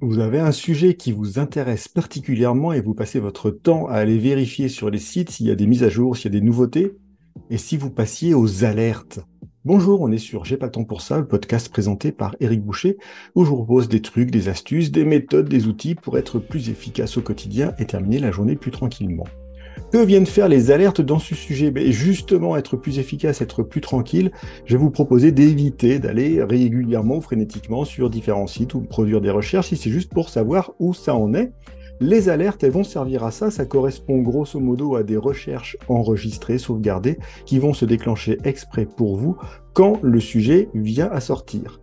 Vous avez un sujet qui vous intéresse particulièrement et vous passez votre temps à aller vérifier sur les sites s'il y a des mises à jour, s'il y a des nouveautés, et si vous passiez aux alertes. Bonjour, on est sur J'ai pas le temps pour ça, le podcast présenté par Eric Boucher, où je vous propose des trucs, des astuces, des méthodes, des outils pour être plus efficace au quotidien et terminer la journée plus tranquillement. Que viennent faire les alertes dans ce sujet? Ben Justement, être plus efficace, être plus tranquille, je vais vous proposer d'éviter d'aller régulièrement frénétiquement sur différents sites ou produire des recherches si c'est juste pour savoir où ça en est. Les alertes, elles vont servir à ça. Ça correspond grosso modo à des recherches enregistrées, sauvegardées, qui vont se déclencher exprès pour vous quand le sujet vient à sortir.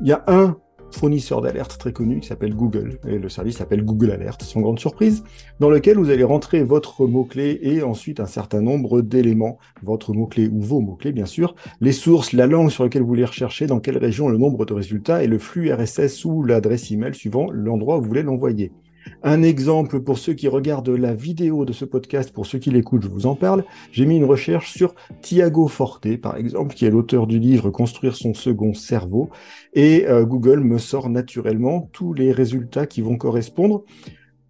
Il y a un fournisseur d'alerte très connu qui s'appelle Google, et le service s'appelle Google Alert, sans grande surprise, dans lequel vous allez rentrer votre mot-clé et ensuite un certain nombre d'éléments, votre mot-clé ou vos mots-clés bien sûr, les sources, la langue sur laquelle vous voulez rechercher, dans quelle région, le nombre de résultats et le flux RSS ou l'adresse email suivant l'endroit où vous voulez l'envoyer. Un exemple pour ceux qui regardent la vidéo de ce podcast, pour ceux qui l'écoutent, je vous en parle. J'ai mis une recherche sur Tiago Forte, par exemple, qui est l'auteur du livre Construire son second cerveau. Et euh, Google me sort naturellement tous les résultats qui vont correspondre.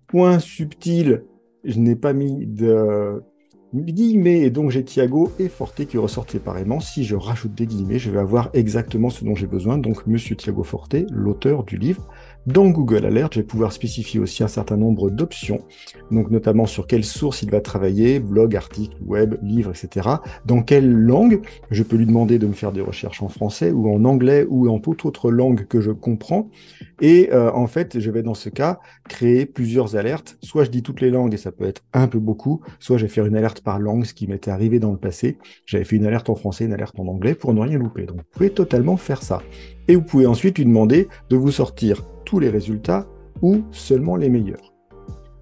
Point subtil, je n'ai pas mis de guillemets, et donc j'ai Thiago et Forte qui ressortent séparément. Si je rajoute des guillemets, je vais avoir exactement ce dont j'ai besoin. Donc Monsieur Thiago Forte, l'auteur du livre. Dans Google Alert, je vais pouvoir spécifier aussi un certain nombre d'options, donc notamment sur quelle source il va travailler, blog, article, web, livre, etc. Dans quelle langue, je peux lui demander de me faire des recherches en français ou en anglais ou en toute autre langue que je comprends. Et euh, en fait, je vais dans ce cas créer plusieurs alertes. Soit je dis toutes les langues et ça peut être un peu beaucoup, soit je vais faire une alerte par langue, ce qui m'était arrivé dans le passé. J'avais fait une alerte en français, une alerte en anglais pour ne rien louper. Donc vous pouvez totalement faire ça. Et vous pouvez ensuite lui demander de vous sortir tous les résultats ou seulement les meilleurs.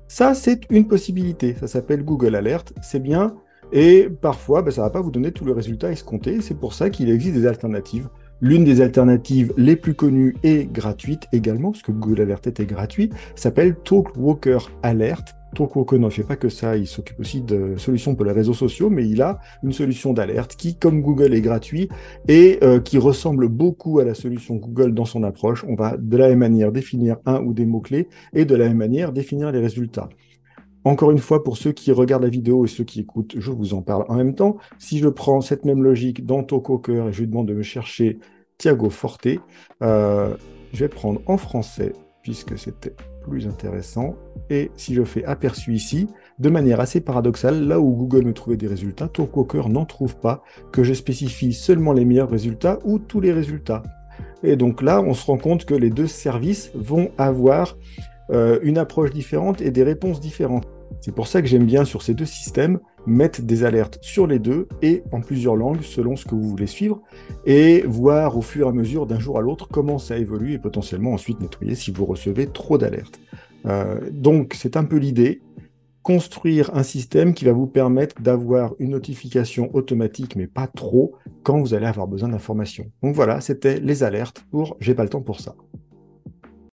Ça, c'est une possibilité. Ça s'appelle Google Alert. C'est bien. Et parfois, ben, ça ne va pas vous donner tous les résultats escomptés. C'est pour ça qu'il existe des alternatives. L'une des alternatives les plus connues et gratuites également, parce que Google Alert était gratuit, s'appelle Talkwalker Alert. Talkwalker ne fait pas que ça, il s'occupe aussi de solutions pour les réseaux sociaux, mais il a une solution d'alerte qui, comme Google est gratuit et euh, qui ressemble beaucoup à la solution Google dans son approche. On va de la même manière définir un ou des mots-clés et de la même manière définir les résultats. Encore une fois, pour ceux qui regardent la vidéo et ceux qui écoutent, je vous en parle en même temps. Si je prends cette même logique dans Talkwalker et je lui demande de me chercher Thiago Forte, euh, je vais prendre en français puisque c'était plus intéressant. Et si je fais aperçu ici, de manière assez paradoxale, là où Google me trouvait des résultats, Talkwalker n'en trouve pas, que je spécifie seulement les meilleurs résultats ou tous les résultats. Et donc là, on se rend compte que les deux services vont avoir euh, une approche différente et des réponses différentes. C'est pour ça que j'aime bien sur ces deux systèmes mettre des alertes sur les deux et en plusieurs langues selon ce que vous voulez suivre et voir au fur et à mesure d'un jour à l'autre comment ça évolue et potentiellement ensuite nettoyer si vous recevez trop d'alertes. Euh, donc c'est un peu l'idée, construire un système qui va vous permettre d'avoir une notification automatique mais pas trop quand vous allez avoir besoin d'informations. Donc voilà, c'était les alertes pour J'ai pas le temps pour ça.